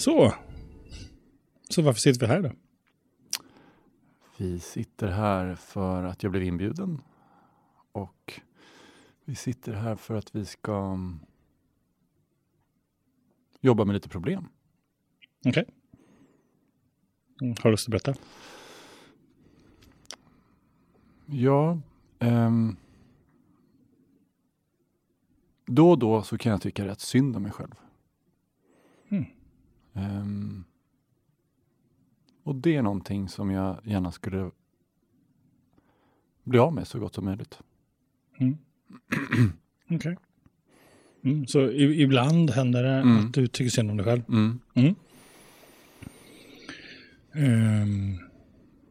Så. Så varför sitter vi här då? Vi sitter här för att jag blev inbjuden. Och vi sitter här för att vi ska mm, jobba med lite problem. Okej. Mm, har du lust att berätta? Ja, ehm, då och då så kan jag tycka rätt synd om mig själv. Mm. Ehm, och det är någonting som jag gärna skulle bli av med så gott som möjligt. Mm. Okej. Mm, så i, ibland händer det Mm. att du tycker synd om dig själv? Mm. Ehm,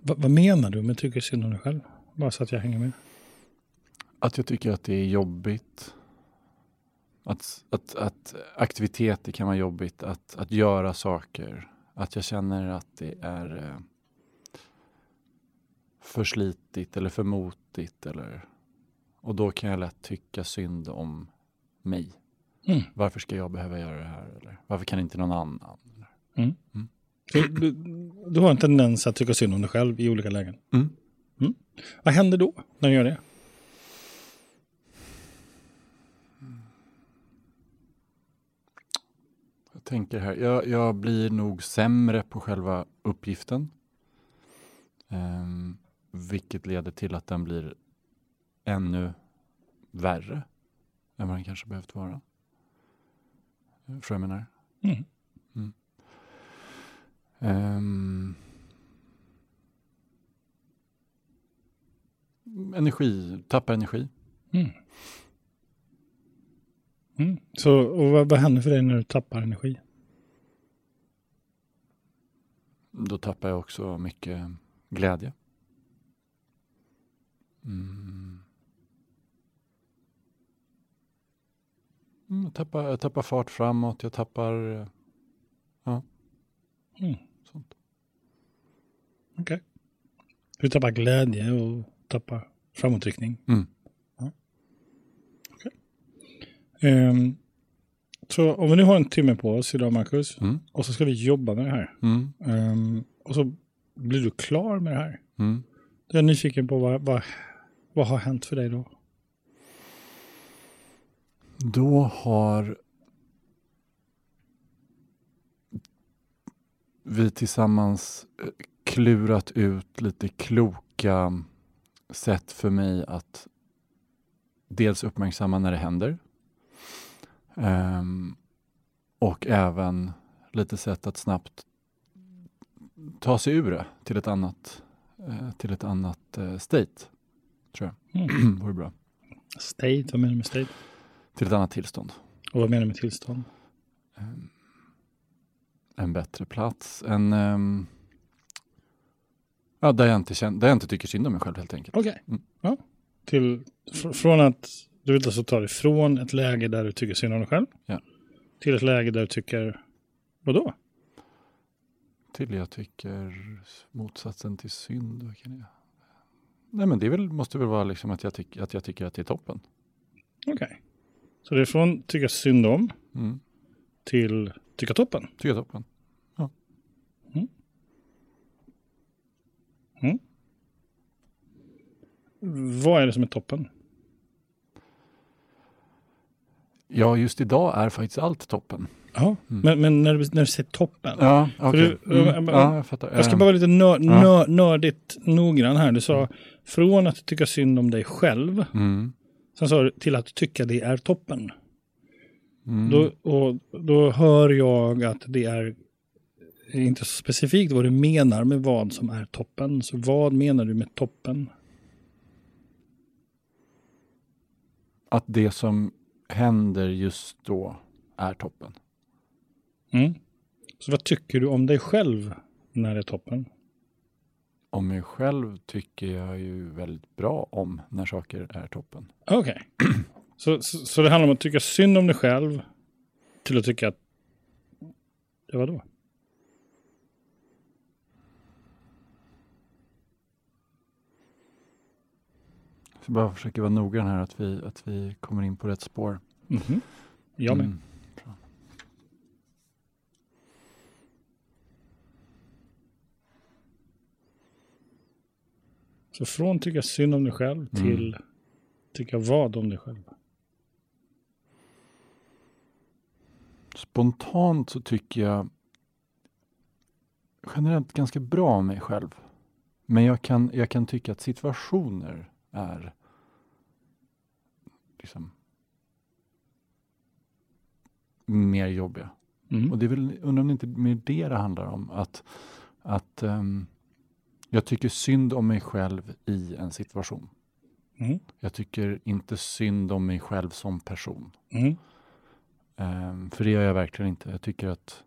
vad, vad menar du med tycker synd om dig själv? Bara så att jag hänger med. Att jag tycker att det är jobbigt. Att, att, att aktiviteter kan vara jobbigt. Att, att göra saker. Att jag känner att det är eh, för slitigt eller för motigt. Eller, och då kan jag lätt tycka synd om mig. Mm. Varför ska jag behöva göra det här? Eller varför kan inte någon annan? Så du, du har en tendens att tycka synd om dig själv i olika lägen. Mm. Vad händer då när du gör det? Tänker här, jag, jag blir nog sämre på själva uppgiften. Ehm, vilket leder till att den blir ännu värre än vad den kanske behövt vara. Förstår jag menar? Mm. Ehm, energi, tappa energi. Mm. Mm. Så och vad, vad händer för dig när du tappar energi? Då tappar jag också mycket glädje. Mm. Mm, Jag, tappar, jag tappar fart framåt, jag tappar eh, Mm. sånt. Okej. Du tappar glädje och tappar framåtriktning. Mm. Ehm, så om vi nu har en timme på oss idag, Marcus, Mm. och så ska vi jobba med det här. Mm. Ehm, och så blir du klar med det här. Mm. Då är jag nyfiken på vad, vad, vad har hänt för dig då? Då har vi tillsammans eh, klurat ut lite kloka sätt för mig att dels uppmärksamma när det händer ehm, och även lite sätt att snabbt ta sig ur det till ett annat, eh, till ett annat eh, state, tror jag. Mm. vore bra. State, vad menar du med state? Till ett annat tillstånd. Och vad menar du med tillstånd? Ehm, en bättre plats. En, ehm, ja, där, jag inte känner, där jag inte tycker synd om mig själv helt enkelt. Okej. Mm. Ja. Till, fr- från att du vill alltså ta dig från ett läge där du tycker synd om dig själv Ja. till ett läge där du tycker, vadå? Till jag tycker motsatsen till synd. Vad kan jag? Nej men det väl, måste väl vara liksom att jag, tyck, att jag tycker att det är toppen. Okej. Så det är från tycka synd om Mm. till tycka toppen. Tycker jag är toppen. Vad är det som är toppen? Ja, just idag är faktiskt allt toppen. Ja, Mm. men, men när, du, när du säger toppen. Ja, okej. du- Mm. Ja, jag fattar. Jag ska bara vara lite nör, nör, nördigt noggrann här. Du sa från att tycka synd om dig själv, Mm. sen sa du till att tycka det är toppen. Mm. Då, och, då hör jag att det är inte så specifikt vad du menar med vad som är toppen. Så vad menar du med toppen? Att det som händer just då är toppen. Mm. Så vad tycker du om dig själv när det är toppen? Om mig själv tycker jag ju väldigt bra om när saker är toppen. Okej. Så, så, så det handlar om att tycka synd om dig själv till att tycka att det var Så bara försöker vara noggrann här att vi, att vi kommer in på rätt spår. Mm -hmm. Jag med. Mm. Så från tycka synd om dig själv mm. till mm. tycka vad om dig själv? Spontant så tycker jag generellt ganska bra om mig själv. Men jag kan, jag kan tycka att situationer är liksom mer jobbiga. Mm. Och det är väl, undrar om det inte är mer det det handlar om. Att, att ehm, jag tycker synd om mig själv i en situation. Mm. Jag tycker inte synd om mig själv som person. Mm. Ehm, för det gör jag verkligen inte. Jag tycker att...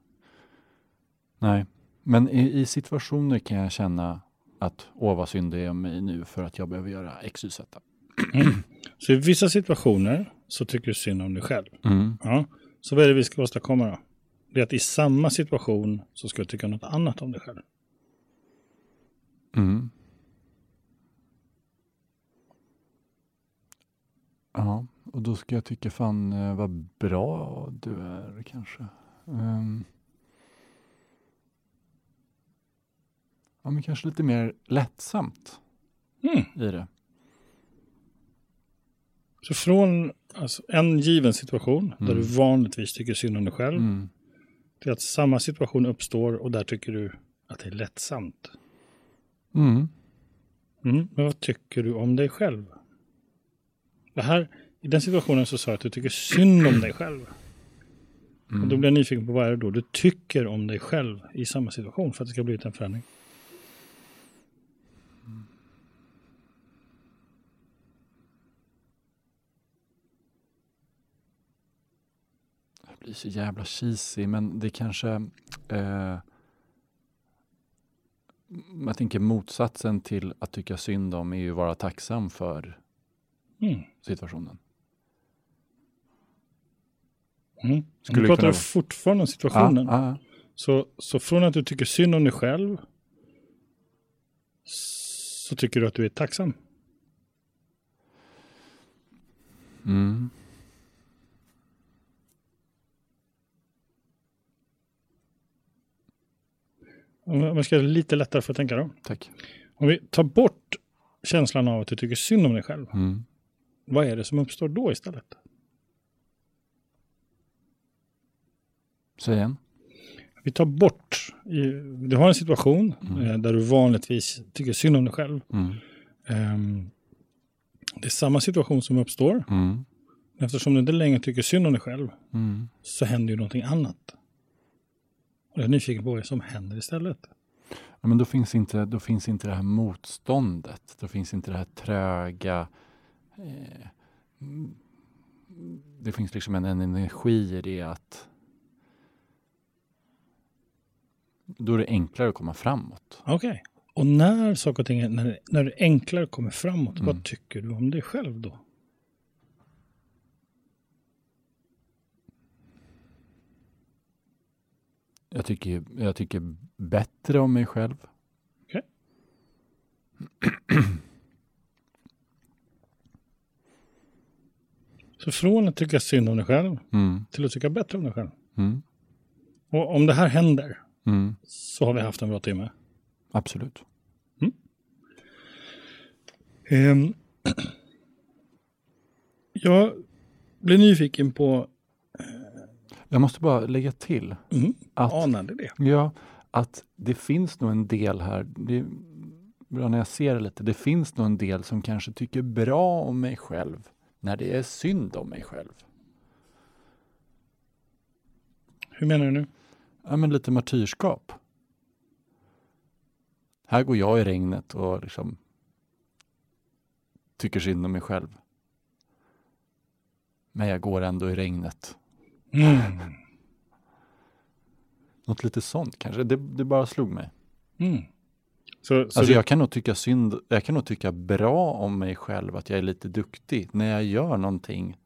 Nej. Men i, i situationer kan jag känna att åh vad synd det är om mig nu för att jag behöver göra X, Y, Z. Så i vissa situationer så tycker du synd om dig själv. Mm. Ja. Så vad är det vi ska åstadkomma då? Det är att i samma situation så ska du tycka något annat om dig själv. Mm. Ja, och då ska jag tycka fan eh, vad bra du är kanske. Ehm. Ja, men kanske lite mer lättsamt Mm. i det. Så från alltså, en given situation där Mm. du vanligtvis tycker synd om dig själv Mm. till att samma situation uppstår och där tycker du att det är lättsamt. Mm. Mm. Men vad tycker du om dig själv? Det här, I den situationen så sa jag att du tycker synd om dig själv. Mm. Och då blir jag nyfiken på vad är det då du tycker om dig själv i samma situation för att det ska bli en förändring. Blir så jävla cheesy, men det kanske... Eh, jag tänker motsatsen till att tycka synd om är ju att vara tacksam för Mm. situationen. Mm. Skulle det pratar kunna du fortfarande om situationen. Ja, ja, Så, så från att du tycker synd om dig själv så tycker du att du är tacksam. Mm. Om jag ska göra det lite lättare för att tänka då. Tack. Om vi tar bort känslan av att du tycker synd om dig själv. Mm. Vad är det som uppstår då istället? Säg igen. Vi tar bort, du har en situation Mm. eh, där du vanligtvis tycker synd om dig själv. Mm. Ehm, det är samma situation som uppstår. Mm. Eftersom du inte längre tycker synd om dig själv Mm. så händer ju någonting annat. Och jag är nyfiken på vad som händer istället. Ja, men då finns, inte, då finns inte det här motståndet. Då finns inte det här tröga. Eh, det finns liksom en, en energi i det att då är det enklare att komma framåt. Okej. Och när saker och ting, är- när, det- när det enklare kommer framåt, Mm. vad tycker du om dig själv då? Jag tycker, jag tycker bättre om mig själv. Okej. Så från att tycka synd om dig själv Mm. till att tycka bättre om dig själv. Mm. Och om det här händer Mm. så har vi haft en bra timme. Absolut. Ehm, jag blir nyfiken på, Jag måste bara lägga till mm, att anade det? Ja, att det finns nog en del här, det är bra när jag ser det lite, det finns nog en del som kanske tycker bra om mig själv när det är synd om mig själv. Hur menar du nu? Ja, men lite martyrskap. Här går jag i regnet och liksom tycker synd om mig själv. Men jag går ändå i regnet. Mm. Något lite sånt kanske, det, det bara slog mig. Mm. Så, så Alltså du, jag kan nog tycka synd, jag kan nog tycka bra om mig själv att jag är lite duktig när jag gör någonting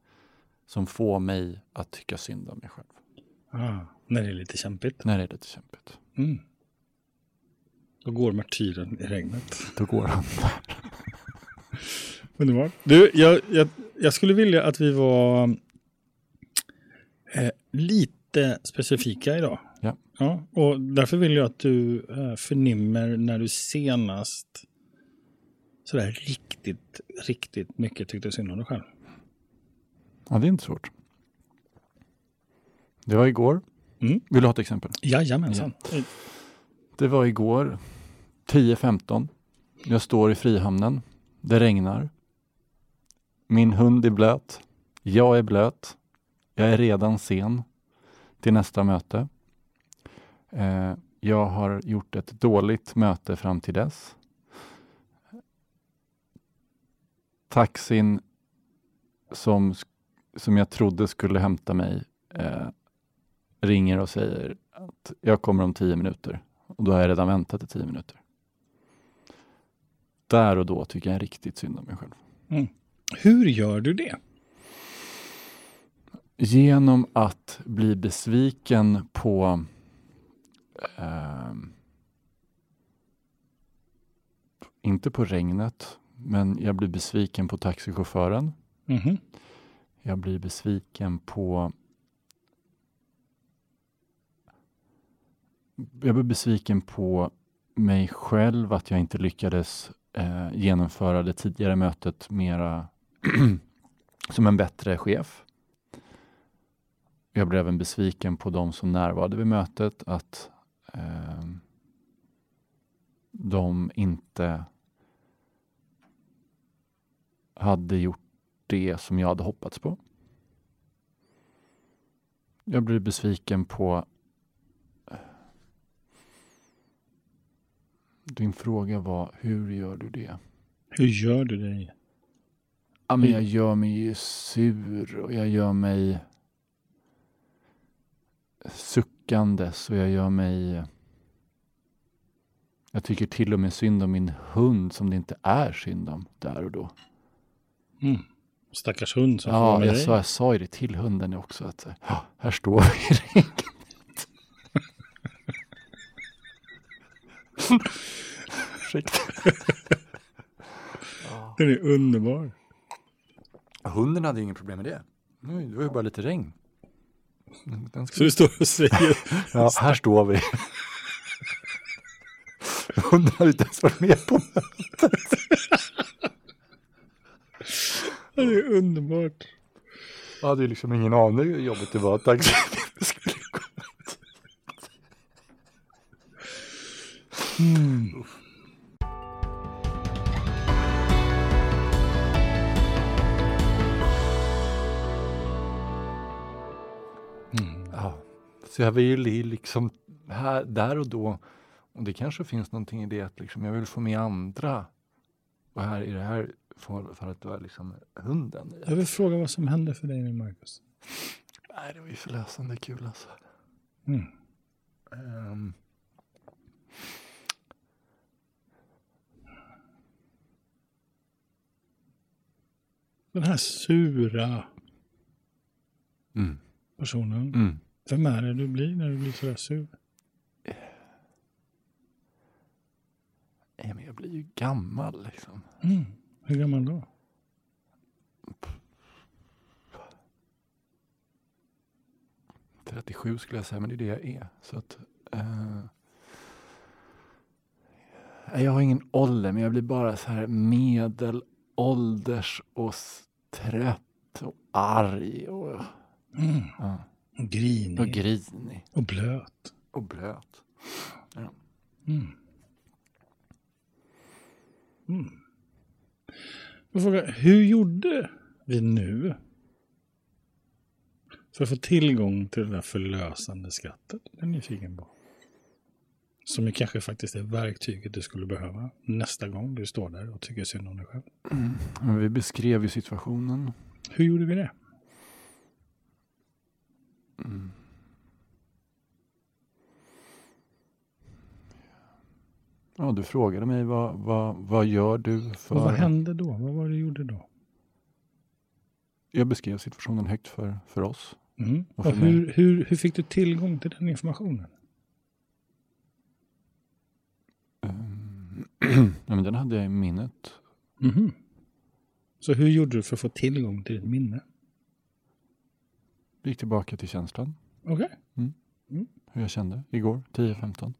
som får mig att tycka synd om mig själv. ah, när det är lite kämpigt. När det är lite kämpigt. Mm. Då går martyren i regnet. Då går han. Underbart. Du, jag, jag, jag skulle vilja att vi var eh, lite specifika idag. Ja. ja. Och därför vill jag att du eh, förnimmer när du senast sådär riktigt, riktigt mycket tyckte synd om dig själv? Ja, det är inte svårt. Det var igår. Mm. Vill du ha ett exempel? Jajamensan. Det var igår 10.15. Jag står i Frihamnen. Det regnar. Min hund är blöt. Jag är blöt. Jag är redan sen till nästa möte. Eh, jag har gjort ett dåligt möte fram till dess. Taxin som, som jag trodde skulle hämta mig eh, ringer och säger att jag kommer om tio minuter. Och då har jag redan väntat i tio minuter. Där och då tycker jag riktigt synd om mig själv. Mm. Hur gör du det? Genom att bli besviken på ehm, inte på regnet, men jag blir besviken på taxichauffören. Mhm. Jag blir besviken på Jag blir besviken på mig själv att jag inte lyckades eh, genomföra det tidigare mötet mera som en bättre chef. Jag blev även besviken på de som närvarade vid mötet att eh, de inte hade gjort det som jag hade hoppats på. Jag blir besviken på Din fråga var, hur gör du det? Hur gör du det? Ja, men jag gör mig ju sur och jag gör mig suckandes och jag gör mig... Jag tycker till och med synd om min hund som det inte är synd om där och då. Mm. Stackars hund som Ja, med jag dig. sa, jag sa ju det till hunden också att ja, här står vi i regnet. Ursäkta. Den är underbar. Hunden hade ju inget problem med det. Det var ju bara lite regn. Den Så ska... du står och säger Ja, här står vi. Hunden hade inte ens varit med på det är underbart. Jag hade ju liksom ingen aning hur jobbigt det var att taxi skulle gå. Mm. Så jag vill ju liksom här, där och då, och det kanske finns någonting i det att liksom jag vill få med andra. Och här i det här fall- fallet var liksom hunden. Jag vill fråga vad som hände för dig med Marcus. Nej, det var ju förlösande kul alltså. Mm. Ehm, Den här sura mm, personen. mm. Vem är det du blir när du blir sådär sur? Nej, men jag blir ju gammal liksom. Mm. Hur gammal då? Mm. 37 skulle jag säga, men det är det jag är. Så att, eh, jag har ingen ålder, men jag blir bara så här medelålders och trött och arg och, Mm. ja, Och grinig. och Och, grinig blöt. och blöt. Mm. Mm. Jag frågar, hur gjorde vi nu för att få tillgång till det där förlösande skrattet? Det är nyfiken på. Som ju kanske faktiskt är verktyget du skulle behöva nästa gång du står där och tycker synd om dig själv. Men vi beskrev ju situationen. Hur gjorde vi det? Mm. Ja, du frågade mig vad, vad, vad gör du för... Och vad hände då? Vad var det du gjorde då? Jag beskrev situationen högt för, för oss. Mm. Och Och för mig. hur, hur, hur fick du tillgång till den informationen? Ehm, ja, men den hade jag i minnet. Mhm. Så hur gjorde du för att få tillgång till ditt minne? Gick tillbaka till känslan. Okej. Hur jag kände igår, 10-15.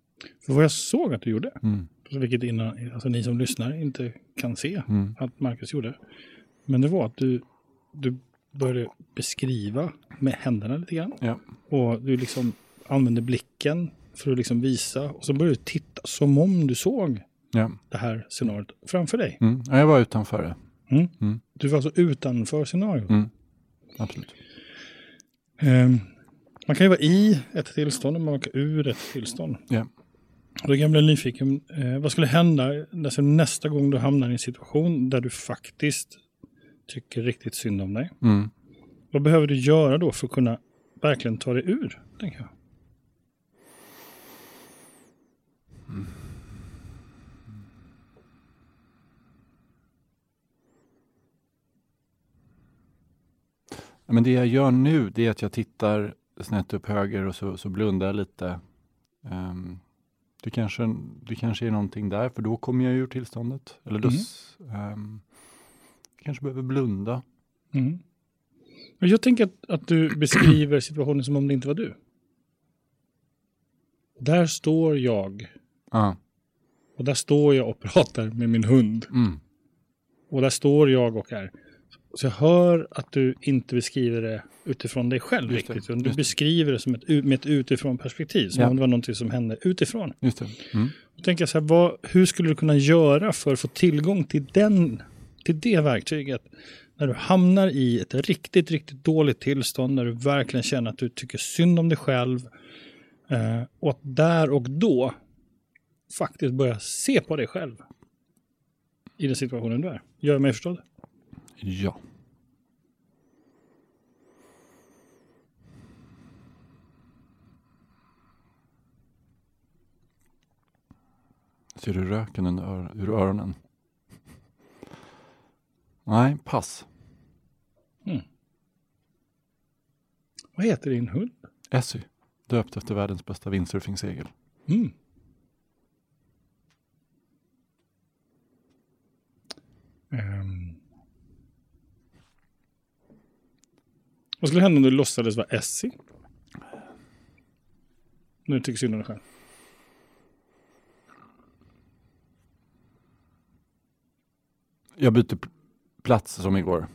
För vad jag såg att du gjorde, Mm. vilket innan, alltså ni som lyssnar inte kan se Mm. att Marcus gjorde. Men det var att du, du började beskriva med händerna lite grann. Ja. Och du liksom använde blicken för att liksom visa. Och så började du titta som om du såg Ja. det här scenariot framför dig. Mm. ja, jag var utanför det. Mm. Mm. Du var alltså utanför scenariot. Mm. Absolut. Ehm, man kan ju vara i ett tillstånd och man kan ur ett tillstånd. Och då kan jag bli nyfiken, eh, vad skulle hända alltså nästa gång du hamnar i en situation där du faktiskt tycker riktigt synd om dig? Mm. Vad behöver du göra då för att kunna verkligen ta dig ur? Tänker jag. Ja, Men det jag gör nu det är att jag tittar snett upp höger och så, så blundar jag lite. Ehm, det, kanske, det kanske är någonting där, för då kommer jag ur tillståndet. Eller då, Mm. ehm, kanske behöver blunda. Mm. Men Jag tänker att, att du beskriver situationen som om det inte var du. Där står jag. Ah. Och där står jag och pratar med min hund. Mm. Och där står jag och är. Så jag hör att du inte beskriver det utifrån dig själv Just det, riktigt. Utan du det. beskriver det som ett, med ett utifrån perspektiv. Som Ja. om det var någonting som hände utifrån. Just det. Mm. Då tänker jag så här, vad, hur skulle du kunna göra för att få tillgång till, den, till det verktyget? När du hamnar i ett riktigt, riktigt dåligt tillstånd, när du verkligen känner att du tycker synd om dig själv. Eh, och att där och då faktiskt börja se på dig själv i den situationen du är. Gör jag mig förstådd? Ja. Ser du röken under ur öronen? Nej, pass. Vad heter din hund? Essie, döpt efter världens bästa windsurfingsegel. Mm. Ehm. Vad skulle hända om du låtsades vara Essie? Du tycker synd om dig själv. Jag byter plats som igår.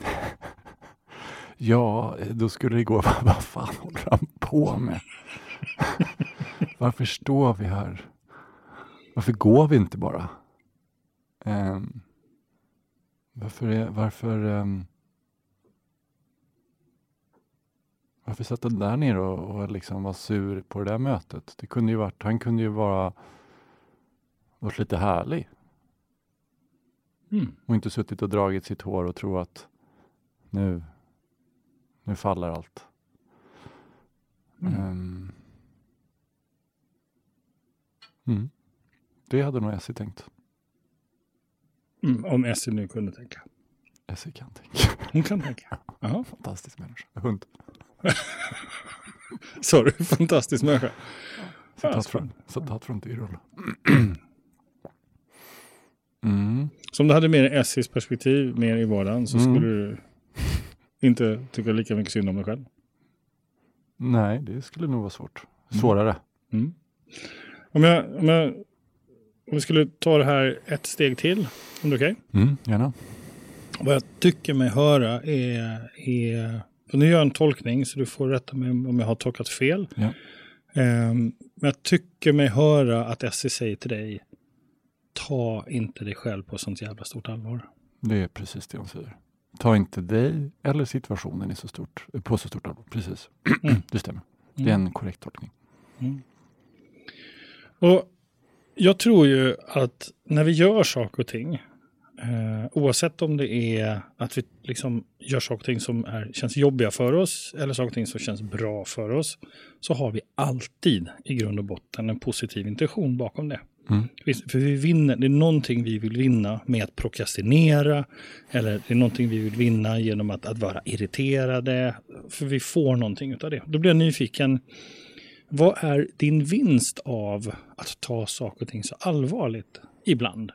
ja, då skulle det gå. Vad fan håller han på med? Varför står vi här? Varför går vi inte bara? Um, varför är, varför, um, varför satt han där nere och, och liksom var sur på det där mötet? Det kunde ju varit, han kunde ju vara varit lite härlig Mm. och inte suttit och dragit sitt hår och tro att nu, nu faller allt. Mm. Ehm. Mm. Det hade nog Essie tänkt. Mm. Om Essie nu kunde tänka. Essie kan tänka. Hon kan tänka. Jaha. Fantastisk människa. Hund. Du fantastisk människa? Citat från, citat från Tyrol. Mm. Så om du hade mer Essies perspektiv mer i vardagen så Mm. skulle du inte tycka lika mycket synd om dig själv. Nej, det skulle nog vara svårt. Svårare. Mm. Om, jag, om, jag, om vi skulle ta det här ett steg till, om det är okej? Mm, gärna. Vad jag tycker mig höra är, är nu gör jag en tolkning så du får rätta mig om jag har tolkat fel. Ja. Ehm, men jag tycker mig höra att Essie säger till dig, ta inte dig själv på sånt jävla stort allvar. Det är precis det hon säger. Ta inte dig eller situationen i så stort, på så stort allvar. Precis. Mm. det stämmer. Det är en korrekt tolkning. Och jag tror ju att när vi gör saker och ting, eh, oavsett om det är att vi liksom gör saker och ting som är, känns jobbiga för oss eller saker och ting som känns bra för oss, så har vi alltid i grund och botten en positiv intention bakom det. Mm. För vi vinner, det är någonting vi vill vinna med att prokrastinera, eller det är någonting vi vill vinna genom att, att vara irriterade, för vi får någonting av det. Då blir jag nyfiken, vad är din vinst av att ta saker och ting så allvarligt ibland?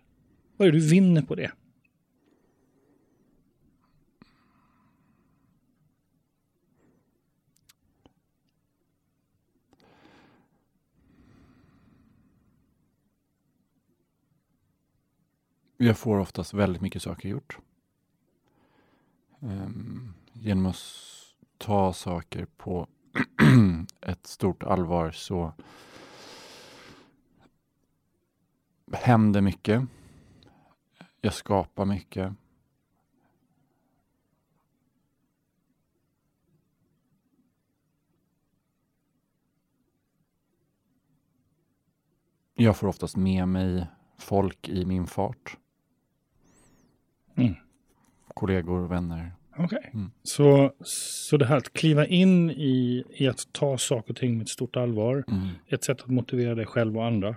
Vad är det du vinner på det? Jag får oftast väldigt mycket saker gjort. Um, genom att ta saker på ett stort allvar så händer mycket. Jag skapar mycket. Jag får oftast med mig folk i min fart. Mm. Kollegor, vänner. Okej. Mm. Så, så det här att kliva in i, i att ta saker och ting med ett stort allvar, Mm. ett sätt att motivera dig själv och andra.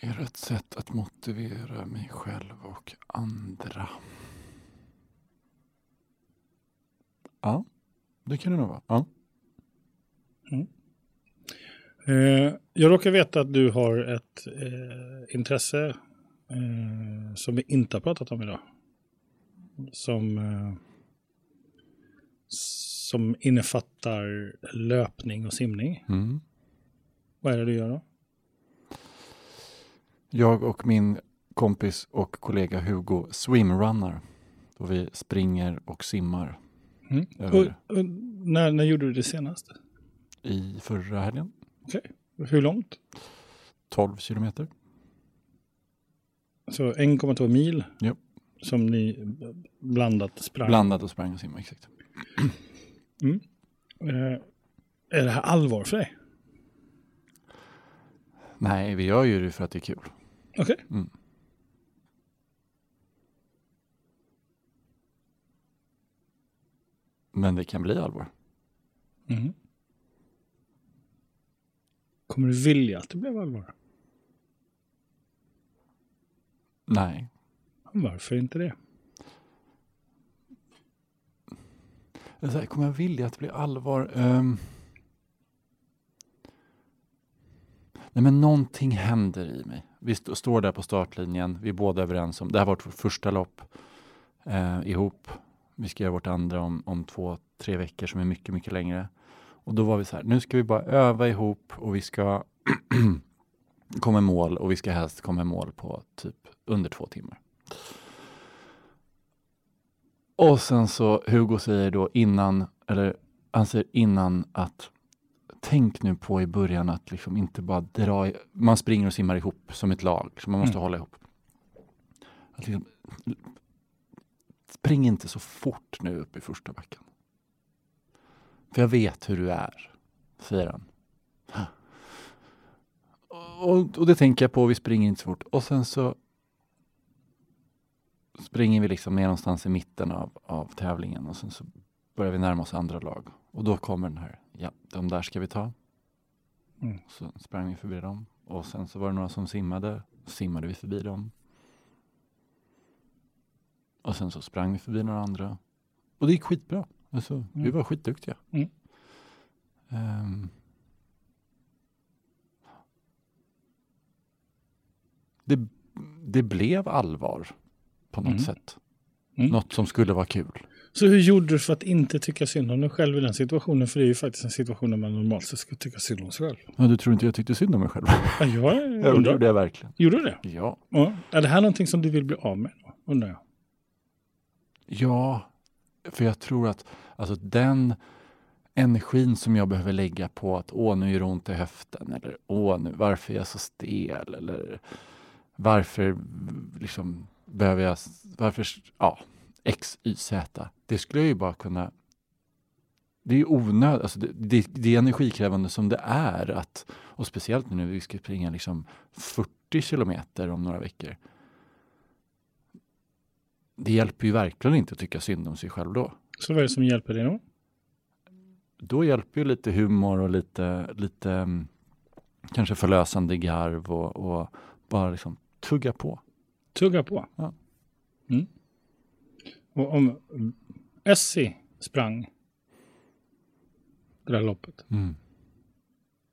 Är det ett sätt att motivera mig själv och andra? Ja, det kan det nog vara. Ja. Eh, jag råkar veta att du har ett eh, intresse eh, som vi inte har pratat om idag. Som, eh, som innefattar löpning och simning. Mm. Vad är det du gör då? Jag och min kompis och kollega Hugo swimrunner. Då vi springer och simmar Mm. Och, och, när, när gjorde du det senast? i förra helgen. Hur långt? 12 kilometer. Så 1,2 mil Ja. som ni blandat sprang. Blandat och sprang och simma, exakt. Eh, är det här allvar för dig? Nej, vi gör ju det för att det är kul. Okej. Mm. Men det kan bli allvar. Mhm. Kommer du vilja att det blev allvar? Nej, Varför inte det? Här, kommer jag vilja att det blir allvar? Ehm. Nej, men någonting händer i mig. Vi st- står där på startlinjen. Vi är båda överens om, det här var vårt första lopp eh, ihop. Vi ska göra vårt andra om, om två, tre veckor som är mycket, mycket längre. Och då var vi så här, nu ska vi bara öva ihop och vi ska komma i mål och vi ska helst komma i mål på typ under två timmar. Och sen så Hugo säger då innan, eller han säger innan att tänk nu på i början att liksom inte bara dra, i, man springer och simmar ihop som ett lag, så man måste Mm. hålla ihop. Att liksom, spring inte så fort nu upp i första backen. För jag vet hur du är, säger han. Och, och det tänker jag på, vi springer inte så fort. Och sen så springer vi liksom ner någonstans i mitten av, av tävlingen och sen så börjar vi närma oss andra lag. Och då kommer den här, ja, de där ska vi ta. Mm. Så sprang vi förbi dem. Och sen så var det några som simmade, simmade vi förbi dem. Och sen så sprang vi förbi några andra. Och det gick skitbra. Alltså, Vi Mm. var skitduktiga. Mm. Ehm. det, det blev allvar på något Mm. sätt. Mm. Något som skulle vara kul. Så hur gjorde du för att inte tycka synd om dig själv i den situationen? För det är ju faktiskt en situation där man normalt sett ska tycka synd om sig själv. Ja, du tror inte jag tyckte synd om mig själv? Ja, jag Ja, det undrar. gjorde jag verkligen. Gjorde du det? Ja. Ja. Är det här någonting som du vill bli av med? Undrar jag. Ja, för jag tror att alltså, den energin som jag behöver lägga på att åh, nu gör det ont i höften eller åh, nu, varför är jag så stel eller varför liksom behöver jag, varför, ja, X, Y, Z. Det skulle jag ju bara kunna det är ju onödigt, alltså det, det, det är energikrävande som det är att, och speciellt nu när vi ska springa liksom 40 kilometer om några veckor. Det hjälper ju verkligen inte att tycka synd om sig själv då. Så vad är det som hjälper dig då? Då hjälper ju lite humor och lite, lite mm, kanske förlösande garv och, och bara liksom tugga på. Tugga på. Ja. Mm. Och om Essie sprang det där loppet, Mm,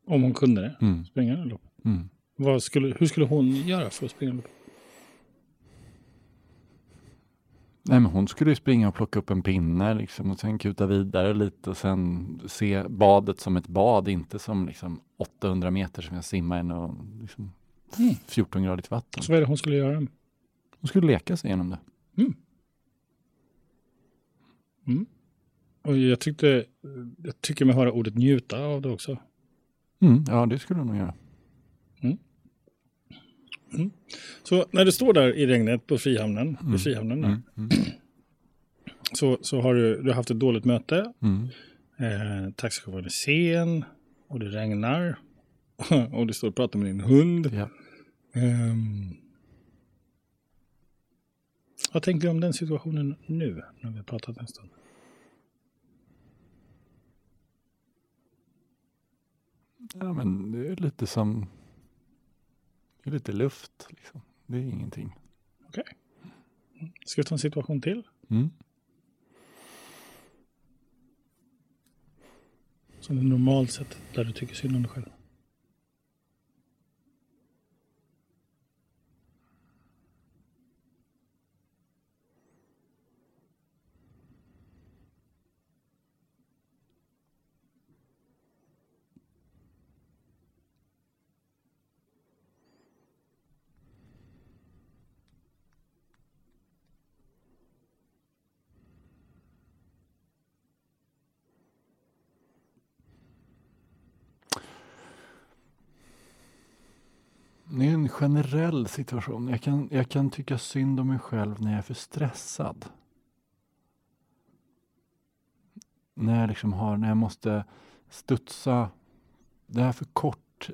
om hon kunde det, mm, springa det loppet. mm. Skulle, hur skulle hon göra för att springa loppet? Nej, men hon skulle ju springa och plocka upp en pinne liksom, och sen kuta vidare lite och sen se badet som ett bad, inte som liksom 800 meter som jag simmar i liksom, Mm. 14-gradigt vatten. Så vad är det hon skulle göra? Hon skulle leka sig igenom det. Och jag tyckte, jag tycker mig höra ordet njuta av det också. Mm, ja, det skulle hon nog göra. Så när du står där i regnet på Frihamnen, Mm. i Frihamnen Mm, mm, så, så har du, du har haft ett dåligt möte. mm. Eh, taxichauffören är sen och det regnar. och du står och pratar med din hund. Ja. Ehm, vad tänker du om den situationen nu, när vi har pratat en stund? ja, men det är lite som... Det är lite luft, liksom. Det är ingenting. Okej. Ska vi ta en situation till? Mm. Som är normalt sett där du tycker synd om dig själv. En generell situation. Jag kan, jag kan tycka synd om mig själv när jag är för stressad. När jag liksom har, när jag måste studsa. Det är för kort,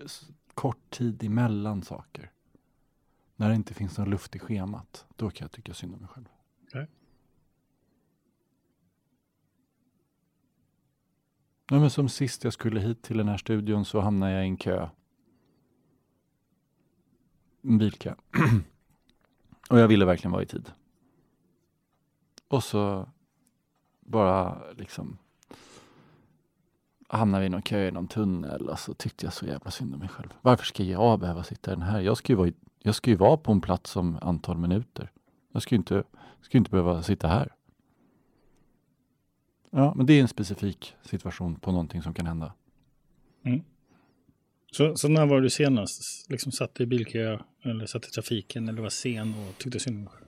kort tid emellan saker. När det inte finns någon luft i schemat. Då kan jag tycka synd om mig själv. Okej. Ja, men som sist jag skulle hit till den här studion så hamnade jag i en kö. En bilkö. Och jag ville verkligen vara i tid. Och så bara liksom hamnade vi i någon kö i någon tunnel och så tyckte jag så jävla synd om mig själv. Varför ska jag behöva sitta i den här? Jag ska ju vara, i, jag ska ju vara på en plats om antal minuter. Jag ska ju inte, ska ju inte behöva sitta här. Ja, men det är en specifik situation på någonting som kan hända. Mm. Så, så när var du senast liksom satt i bilkö eller satt i trafiken eller var sen och tyckte synd om dig själv?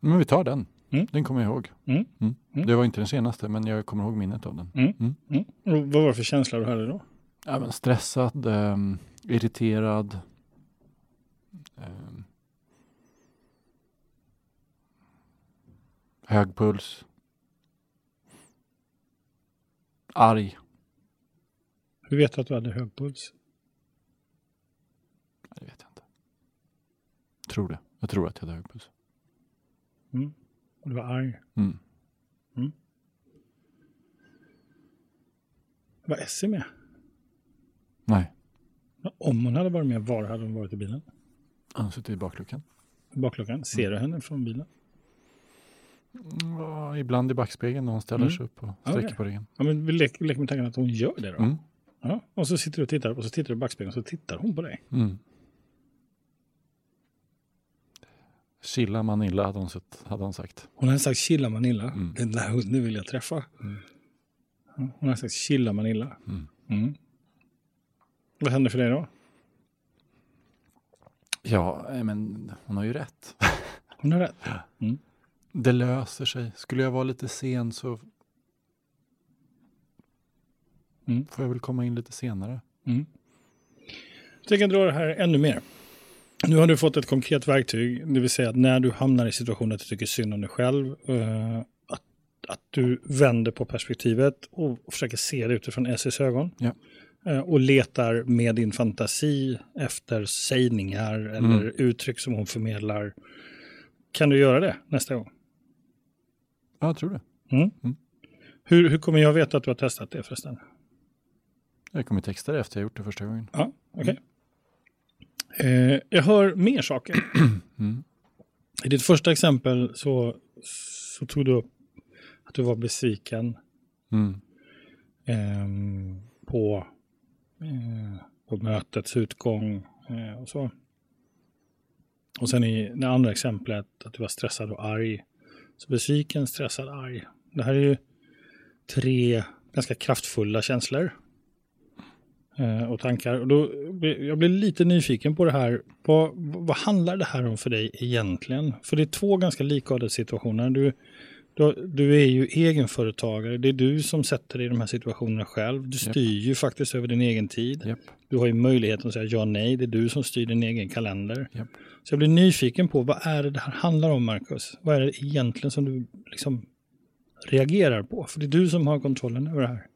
Men vi tar den. Mm. Den kommer jag ihåg. Mm. Mm. Mm. Det var inte den senaste, men jag kommer ihåg minnet av den. Mm. Mm. Vad var det för känsla du hade då? Ja, men stressad, ehm, irriterad. ehm, hög puls. Arg. Hur vet du att du hade hög puls? Det vet jag inte. Tror det. Jag tror att jag hade hög puls. Mm. Och du var arg. Mm. Var Essie med? Nej, Om hon hade varit med, var hade hon varit i bilen? han sitter i bakluckan. I bakluckan. Ser du henne från bilen? Ja, ibland i backspegeln när hon ställer Mm. sig upp och sträcker Okej. på ryggen. Ja, men vi leker, leker med tanken att hon gör det då. Mm. Ja. Och så sitter du och tittar och så tittar du i backspegeln och så tittar hon på dig. Mm. Chilla Manilla hade hon, sett, hade hon sagt. Hon hade sagt chilla Manilla. Mm. Den där hunden vill jag träffa. Mm. Hon hade sagt chilla Manilla. Mm. Mm. Vad händer för dig då? Ja, eh, men hon har ju rätt. Hon har rätt. Det löser sig. Skulle jag vara lite sen så Mm. får jag väl komma in lite senare. Mm. Så jag kan dra det här ännu mer. Nu har du fått ett konkret verktyg, det vill säga att när du hamnar i situationen att du tycker synd om dig själv, eh, att, att du vänder på perspektivet och försöker se det utifrån Essies ögon. Ja. Eh, och letar med din fantasi efter sägningar eller Mm. uttryck som hon förmedlar. Kan du göra det nästa gång? Ja, jag tror det. Mm. Mm. Hur, hur kommer jag veta att du har testat det förresten? Jag kommer texta det efter jag gjort det första gången. Ja, okej. Eh, jag hör mer saker. Mm. I ditt första exempel så, så tog du upp att du var besviken ehm, på, eh, på mötets utgång Eh, och, så. och sen i det andra exemplet att du var stressad och arg. Så besviken, stressad, arg. Det här är ju tre ganska kraftfulla känslor eh, och tankar. Och då, jag blir lite nyfiken på det här. Vad, vad handlar det här om för dig egentligen? För det är två ganska likartade situationer. Du, du, är ju egenföretagare. Det är du som sätter dig i de här situationerna själv. Du styr yep. ju faktiskt över din egen tid. Yep. Du har ju möjligheten att säga ja nej. Det är du som styr din egen kalender. Yep. Så jag blir nyfiken på vad är det det här handlar om, Marcus? Vad är det egentligen som du liksom reagerar på? För det är du som har kontrollen över det här.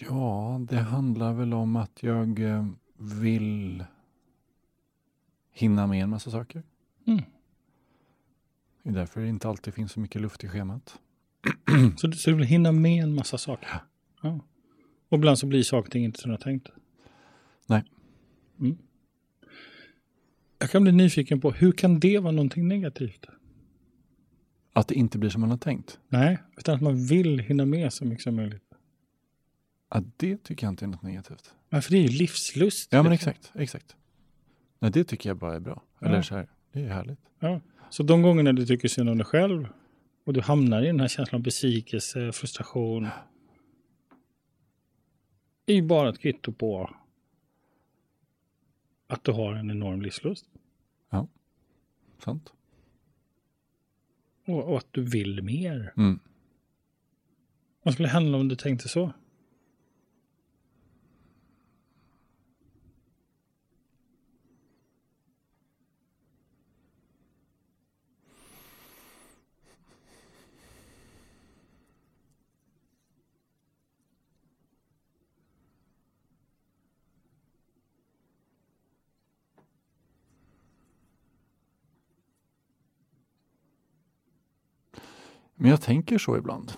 Ja, det handlar väl om att jag eh, vill hinna med en massa saker. Mm. Det är därför det inte alltid finns så mycket luft i schemat. Så du, så du vill hinna med en massa saker? Ja. ja. Och ibland så blir saker och ting inte som du har tänkt? Nej. Mm. Jag kan bli nyfiken på, hur kan det vara någonting negativt? Att det inte blir som man har tänkt? Nej, utan att man vill hinna med så mycket som möjligt. Ja, det tycker jag inte är något negativt. Ja, för det är ju livslust. Ja, men exakt. exakt. Nej, det tycker jag bara är bra. Eller Ja. så här, det är härligt. Ja. Så de gångerna du tycker synd om dig själv och du hamnar i den här känslan av besvikelse, frustration. är ju bara ett kvitto på att du har en enorm livslust. Sant? Och, och att du vill mer. Mm. Vad skulle hända om du tänkte så? Men jag tänker så ibland.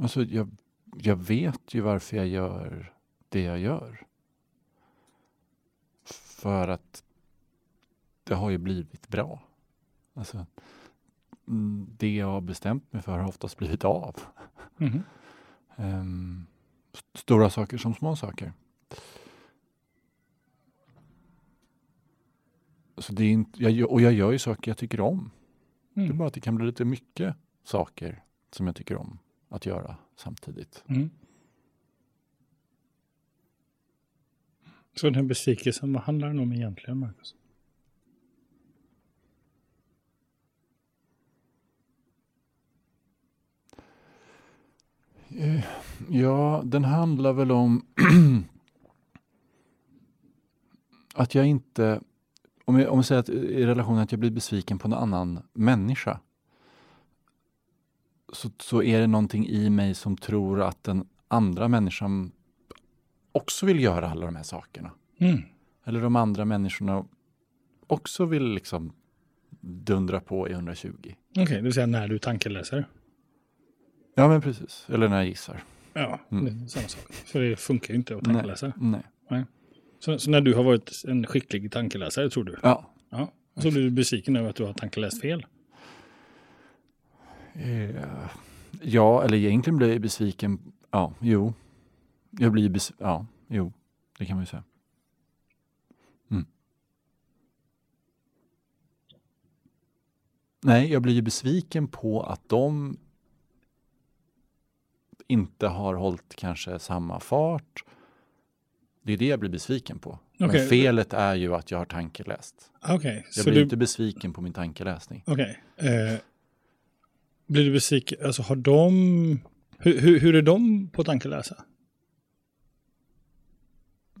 Alltså, jag, jag vet ju varför jag gör det jag gör. För att det har ju blivit bra. Alltså, mm, det jag har bestämt mig för har oftast blivit av. Ehm, st- stora saker som små saker. Så det är inte, jag, och jag gör ju saker jag tycker om. Det är Mm. bara att det kan bli lite mycket saker som jag tycker om att göra samtidigt. Mm. Så den här besvikelsen, vad handlar den om egentligen, Marcus? Eh, Ja, den handlar väl om att jag inte, om jag, om jag säger att i relationen att jag blir besviken på en annan människa, så, så är det någonting i mig som tror att den andra människan också vill göra alla de här sakerna. Mm. Eller de andra människorna också vill liksom dundra på i 120. Okej, det vill säga när du tankeläser. Ja, men precis. Eller när jag gissar. Ja, Mm. det är samma sak. För det funkar ju inte att Nej. tankeläsa. Nej. Så, så när du har varit en skicklig tankeläsare, tror du? Ja. Ja. Så blir du besviken över att du har tankeläst fel. Eh, Ja, eller egentligen blir jag besviken. Ja, jo. Jag blir bes... Ja, jo. Det kan man ju säga. Mm. Nej, jag blir ju besviken på att de inte har hållit kanske samma fart. Det är det jag blir besviken på. Okej. Men felet är ju att jag har tankeläst. Okej, Jag så blir du... inte besviken på min tankeläsning. Okej. Eh, blir du besviken? Alltså har de... Hur, hur, hur är de på tankeläsa?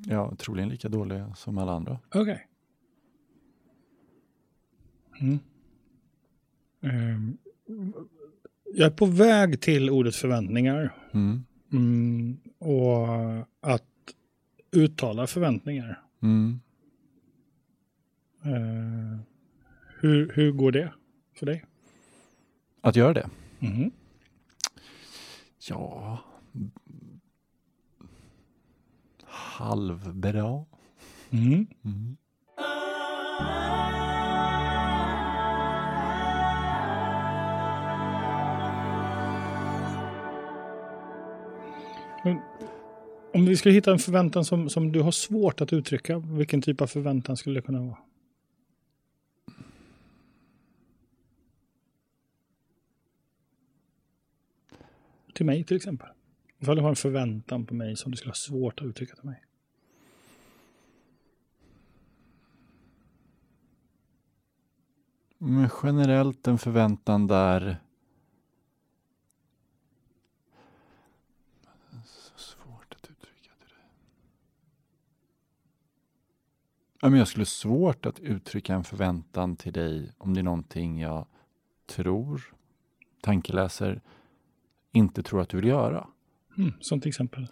Ja, troligen lika dåliga som alla andra. Okej. Mm. Ehm, jag är på väg till ordet förväntningar. Mm. Mm, och att uttala förväntningar. Mm. Eh, hur, hur går det för dig? Att göra det? Mhm. Ja. halvbra. Mm. Mm. Om vi skulle hitta en förväntan som, som du har svårt att uttrycka, vilken typ av förväntan skulle det kunna vara? Till mig till exempel. Ifall du har en förväntan på mig som du skulle ha svårt att uttrycka till mig. Men generellt en förväntan där... Så svårt att uttrycka till dig. Ja, men jag skulle svårt att uttrycka en förväntan till dig om det är någonting jag tror, tankeläser, inte tror att du vill göra. Mm, som till exempel.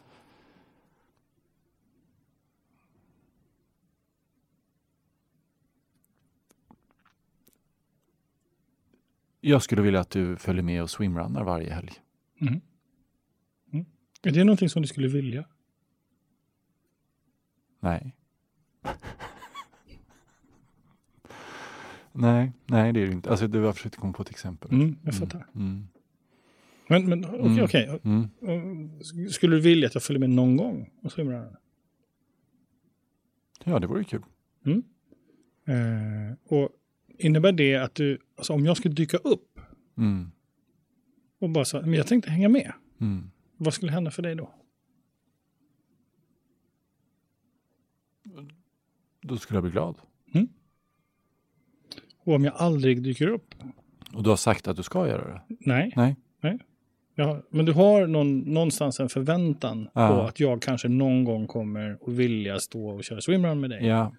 Jag skulle vilja att du följer med och swimrunnar varje helg. Mm. Mm. Är det någonting som du skulle vilja? Nej. Nej, nej det är det inte. Alltså du har försökt komma på ett exempel. Mm, jag fattar. Mm. Men, men okej, Mm. okej. Mm. Uh, Skulle du vilja att jag följer med någon gång och swimrunnar? Ja, det vore kul. Eh, och innebär det att du, alltså om jag skulle dyka upp Mm. och bara så, men jag tänkte hänga med. Mm. Vad skulle hända för dig då? Då skulle jag bli glad. Och om jag aldrig dyker upp? Och du har sagt att du ska göra det? Nej. Nej. Ja, men du har någon, någonstans en förväntan Ja. på att jag kanske någon gång kommer att vilja stå och köra swimrun med dig. Ja,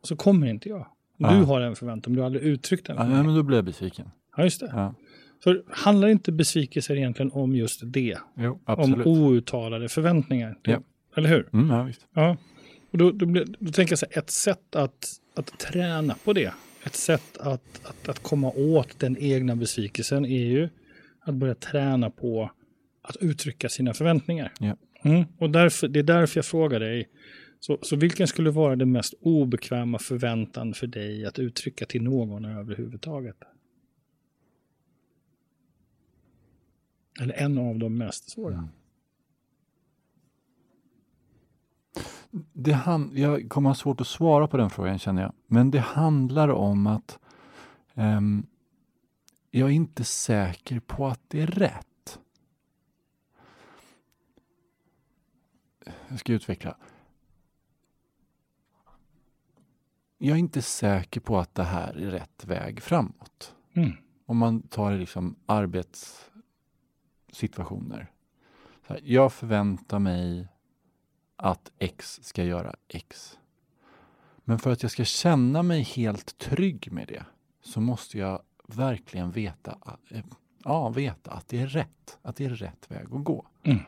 Och så kommer inte jag. Du Ja. har en förväntan, men du har aldrig uttryckt den. ja för mig. men då blir jag besviken. Ja, just det. Ja. Så handlar inte besvikelser egentligen om just det? Jo, absolut. Om outtalade förväntningar? Ja. Eller hur? Mm, ja, visst. Ja. Och då, då, blir, då tänker jag så här, ett sätt att, att träna på det, ett sätt att, att, att komma åt den egna besvikelsen är ju att börja träna på att uttrycka sina förväntningar. Ja. Mm. Och därför, det är därför jag frågar dig, så, så vilken skulle vara den mest obekväma förväntan för dig att uttrycka till någon överhuvudtaget? Eller en av de mest svåra. Mm. Det han, jag kommer ha svårt att svara på den frågan känner jag. Men det handlar om att ehm, jag är inte säker på att det är rätt. Jag ska utveckla. Jag är inte säker på att det här är rätt väg framåt. Mm. Om man tar liksom arbetssituationer. Här, jag förväntar mig att X ska göra X. Men för att jag ska känna mig helt trygg med det så måste jag verkligen veta, eh, ja, veta att det är rätt. Att det är rätt väg att gå. Mm.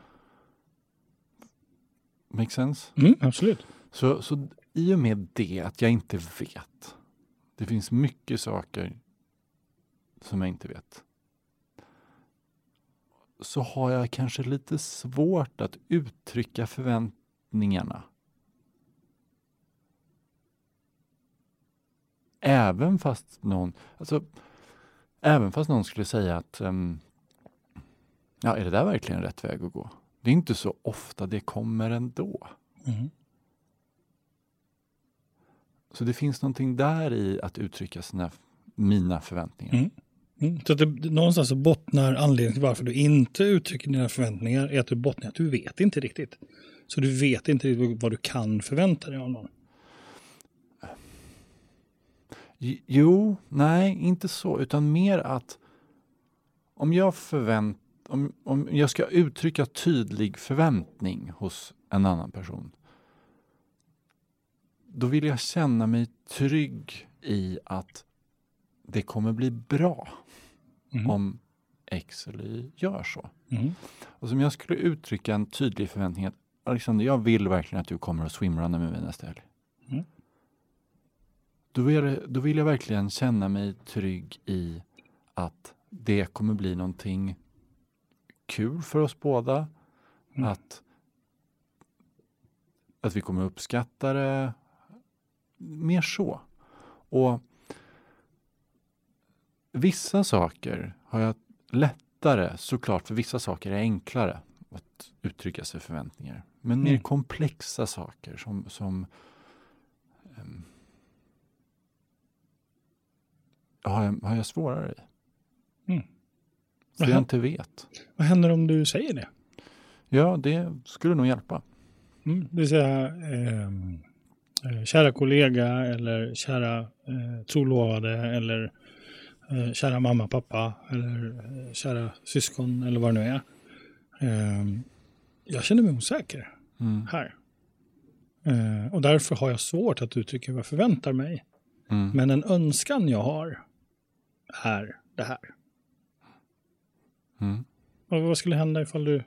Make sense? Mm, absolut. Så, så i och med det att jag inte vet. Det finns mycket saker som jag inte vet. Så har jag kanske lite svårt att uttrycka förväntningarna. Även fast någon, alltså, även fast någon skulle säga att ehm, ja, är det där verkligen rätt väg att gå? Det är inte så ofta det kommer ändå. Mm. Så det finns någonting där i att uttrycka sina, mina förväntningar. Mm. Mm. Så att det, någonstans så bottnar anledningen till varför du inte uttrycker dina förväntningar är att du bottnar att du vet inte riktigt. Så du vet inte riktigt vad du kan förvänta dig av någon. Jo, nej, inte så, utan mer att om jag förvänt om, om jag ska uttrycka tydlig förväntning hos en annan person, då vill jag känna mig trygg i att det kommer bli bra Mm. om X eller Y gör så. Mm. Och som jag skulle uttrycka en tydlig förväntning att Alexander, jag vill verkligen att du kommer att swimrunna med mig nästa helg. Mm. Då, vill då vill jag verkligen känna mig trygg i att det kommer bli någonting kul för oss båda. Mm. Att att vi kommer uppskatta det. Mer så. Och vissa saker har jag lättare, såklart, för vissa saker är enklare att uttrycka sig förväntningar. Men mer Mm. komplexa saker som, som ehm, har, jag, har jag svårare i. Mm. För jag inte vet. Vad händer om du säger det? Ja, det skulle nog hjälpa. Mm, det vill säga, ehm, eh, kära kollega eller kära eh, trolovade eller kära mamma, pappa eller eh, kära syskon eller vad det nu är. Ehm, jag känner mig osäker Mm. här. Eh, och därför har jag svårt att uttrycka vad jag förväntar mig. Mm. Men en önskan jag har är det här. Mm. Vad skulle hända ifall du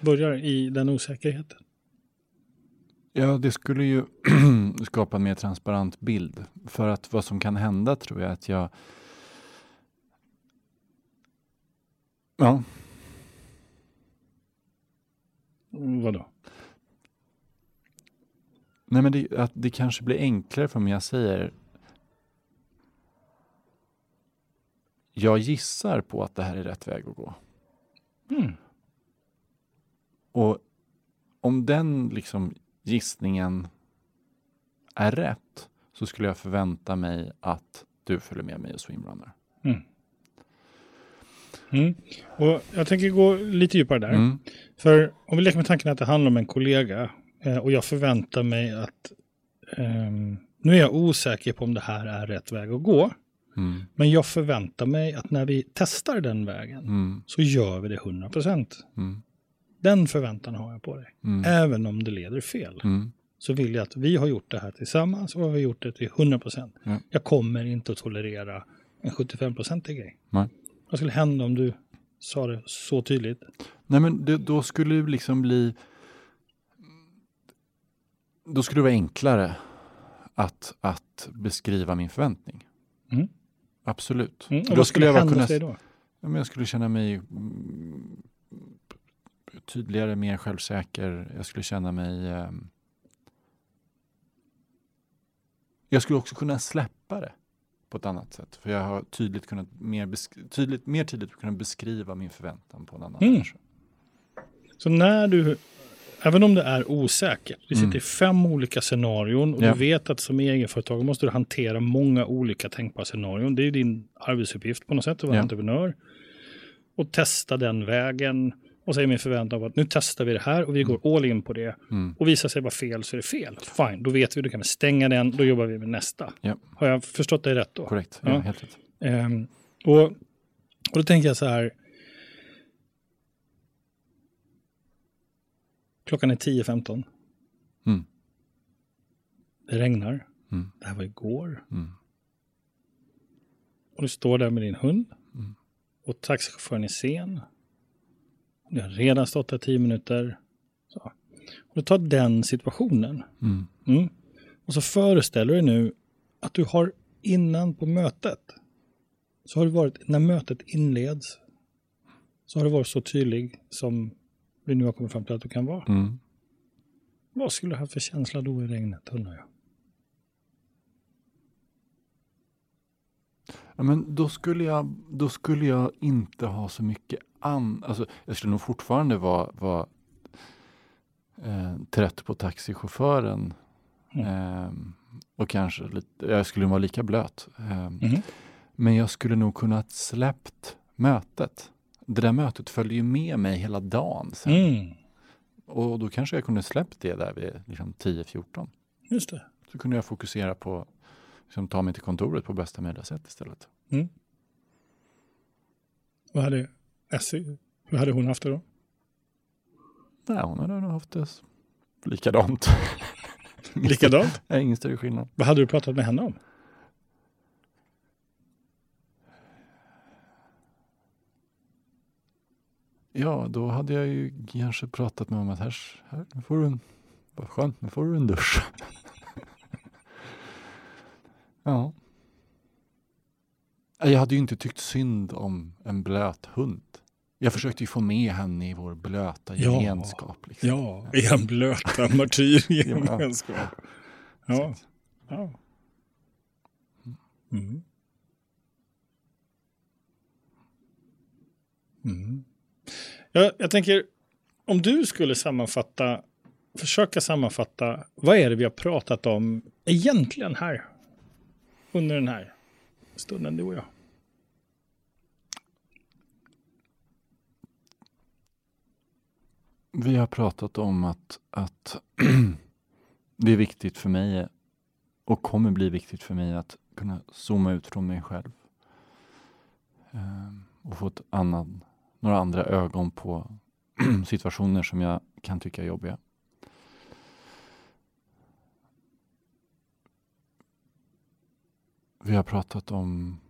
börjar i den osäkerheten? Ja, det skulle ju skapa en mer transparent bild. För att vad som kan hända tror jag att jag... Ja, Vadå? nej men det, att det kanske blir enklare för mig jag säger jag gissar på att det här är rätt väg att gå. Mm. Och om den liksom gissningen är rätt så skulle jag förvänta mig att du följer med mig och swimrunner. Mm. Och jag tänker gå lite djupare där. Mm. För om vi leker med tanken att det handlar om en kollega eh, och jag förväntar mig att ehm, nu är jag osäker på om det här är rätt väg att gå. Mm. Men jag förväntar mig att när vi testar den vägen Mm. så gör vi det 100%. Mm. Den förväntan har jag på dig. Mm. Även om det leder fel. Mm. Så vill jag att vi har gjort det här tillsammans och har vi gjort det till 100%. Ja. Jag kommer inte att tolerera en 75% grej. Nej. Vad skulle hända om du sa det så tydligt? Nej men det, då skulle det liksom bli då skulle det vara enklare att, att beskriva min förväntning. Mm. Absolut. Mm. Och Då vad skulle jag hända kunna sig då? Ja, men jag skulle känna mig tydligare, mer självsäker. Jag skulle känna mig... ehm, jag skulle också kunna släppa det på ett annat sätt. För jag har tydligt kunnat mer, tydligt, mer tydligt kunnat beskriva min förväntan på en annan Mm. människa. Så när du, även om det är osäkert, det sitter Mm. i fem olika scenarion och Ja. du vet att som egenföretagare måste du hantera många olika tänkbara scenarion. Det är din arbetsuppgift på något sätt att vara Ja. entreprenör. Och testa den vägen. Och så är min förväntan på att nu testar vi det här och vi går all in på det. Mm. Och visar sig vara fel så är det fel. Fine, då vet vi, då kan vi stänga den, då jobbar vi med nästa. Ja. Har jag förstått dig rätt då? Korrekt, ja, Ja. helt rätt. Ehm, och, och då tänker jag så här. Klockan är 10.15. Mm. Det regnar. Mm. Det här var igår. Mm. Och du står där med din hund. Mm. Och taxichauffören är sen. Du har redan stått där 10 minuter. Så. Och du tar den situationen. Mm. Mm. Och så föreställer du dig nu att du har innan på mötet så har du varit, när mötet inleds så har du varit så tydlig som vi nu har kommit fram till att du kan vara. Mm. Vad skulle du ha för känsla då i regnet undrar jag? Ja, men då skulle, jag, då skulle jag inte ha så mycket an... Alltså, jag skulle nog fortfarande vara, vara eh, trött på taxichauffören. Mm. Eh, och kanske lite, jag skulle vara lika blöt. Eh, Mhm. Men jag skulle nog kunna släppt mötet. Det där mötet följde ju med mig hela dagen sen. Mm. Och då kanske jag kunde släppt det där vid liksom 10-14. Just det. Så kunde jag fokusera på liksom, ta mig till kontoret på bästa möjliga sätt istället. Vad hade Essie, hur hade hon haft det då? Nej, hon hade nog haft det likadant. Likadant. Nej, ingen större skillnad. Vad hade du pratat med henne om? Ja, då hade jag ju kanske pratat med om att här, här nu får du en, vad skönt, nu får du en dusch. Ja. Jag hade ju inte tyckt synd om en blöt hund. Jag försökte ju få med henne i vår blöta Ja. gemenskap. Liksom. Ja, i en blöta martyrgemenskap. Ja. ja. Mm. Mm. Jag, jag tänker, om du skulle sammanfatta, försöka sammanfatta, vad är det vi har pratat om egentligen här? Under den här stunden, du och jag. Vi har pratat om att, att det är viktigt för mig och kommer bli viktigt för mig att kunna zooma ut från mig själv. Ehm, och få ett annan, några andra ögon på situationer som jag kan tycka är jobbiga. Vi har pratat om...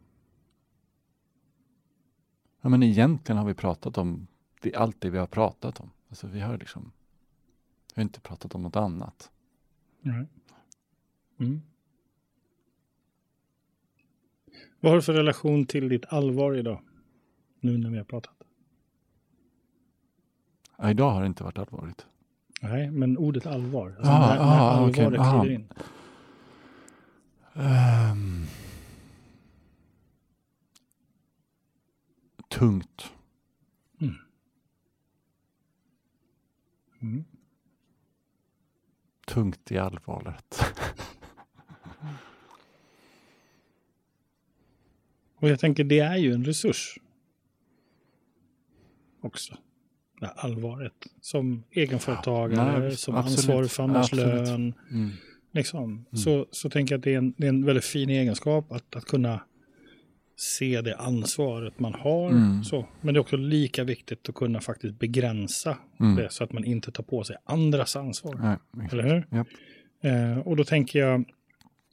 Ja, men egentligen har vi pratat om det, allt det vi har pratat om. Alltså vi har liksom... Vi har inte pratat om något annat. Nej. Mm. Vad har du för relation till ditt allvar idag? Nu när vi har pratat. Ja, idag har det inte varit allvarligt. Nej, men ordet allvar. Alltså Ah, när, när ah, allvaret okej, ah. kliver in. Ehm. tungt. Mm. Tungt i allvaret. Och jag tänker det är ju en resurs. Också. Det allvaret. Som egenföretagare, Nej, som absolut. ansvarig för andras lön. Mm. Liksom. Så, så tänker jag att det är en, det är en väldigt fin egenskap att, att kunna se det ansvaret man har. Mm. Så. Men det är också lika viktigt att kunna faktiskt begränsa Mm. det så att man inte tar på sig andras ansvar. Nej. Eller hur? Japp. Eh, och då tänker jag,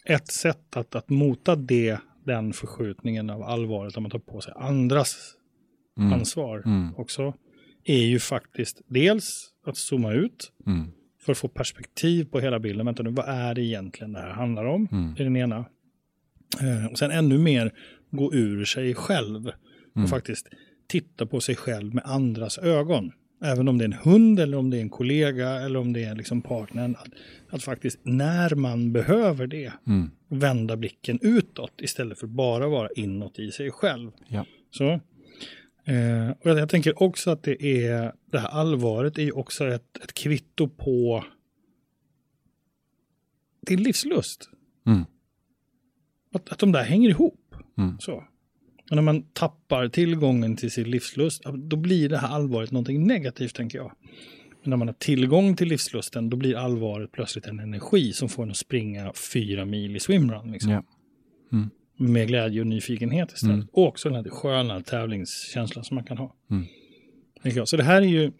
ett sätt att, att mota det, den förskjutningen av allvaret, om man tar på sig andras Mm. ansvar Mm. också, är ju faktiskt dels att zooma ut Mm. För att få perspektiv på hela bilden. Vänta nu, vad är det egentligen det här handlar om? Mm. Det är den ena. Eh, och sen ännu mer gå ur sig själv och Mm. faktiskt titta på sig själv med andras ögon. Även om det är en hund eller om det är en kollega eller om det är liksom partnern. Att, att faktiskt när man behöver det Mm. vända blicken utåt istället för bara vara inåt i sig själv. Ja. Så. Eh, och jag, jag tänker också att det är det här allvaret är ju också ett, ett kvitto på din livslust. Mm. Att, att de där hänger ihop. Mm. Så. Och när man tappar tillgången till sin livslust, då blir det här allvaret någonting negativt, tänker jag. Men när man har tillgång till livslusten, då blir allvaret plötsligt en energi som får en att springa fyra mil i swimrun. Liksom. Ja. Mm. Med glädje och nyfikenhet istället. Mm. Och också den här sköna tävlingskänslan som man kan ha. Mm. Så det här är ju,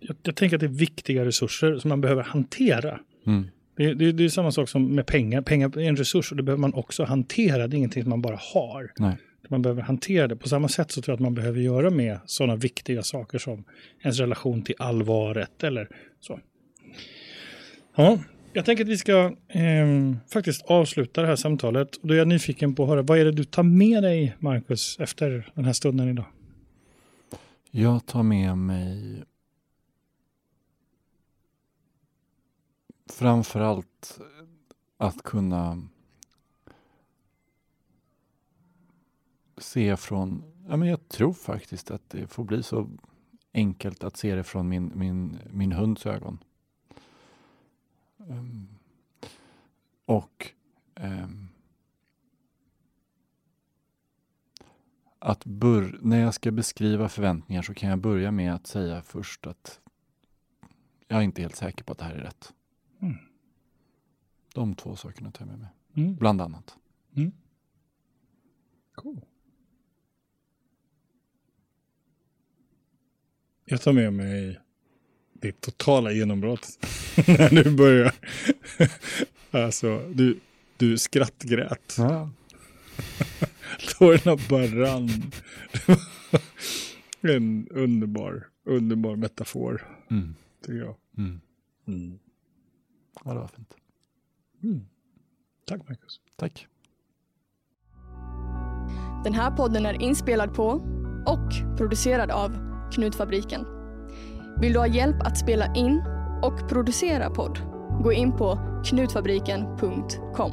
jag, jag tänker att det är viktiga resurser som man behöver hantera. Mm. Det, det, det är samma sak som med pengar. Pengar är en resurs och det behöver man också hantera. Det är ingenting som man bara har. Nej. Man behöver hantera det. På samma sätt så tror jag att man behöver göra med sådana viktiga saker som ens relation till allvaret eller så. Ja, jag tänker att vi ska eh, faktiskt avsluta det här samtalet. Och då är jag nyfiken på att höra, vad är det du tar med dig, Marcus, efter den här stunden idag? Jag tar med mig framförallt att kunna se från, ja men jag tror faktiskt att det får bli så enkelt att se det från min, min, min hunds ögon. Ehm, och ehm, att bör, när jag ska beskriva förväntningar så kan jag börja med att säga först att jag är inte helt säker på att det här är rätt. Mm. De två sakerna tar jag med mig, Mm. bland annat. Cool. Jag tar med mig ditt totala genombrott när du börjar. alltså, du, du skrattgrät. Ja. Tårarna bara rann. En underbar, underbar metafor, Mm. tycker jag. Mm. Mm. ja, det var fint. Mm. Tack, Marcus. Tack. Den här podden är inspelad på och producerad av Knutfabriken. Vill du ha hjälp att spela in och producera podd? Gå in på knutfabriken.com.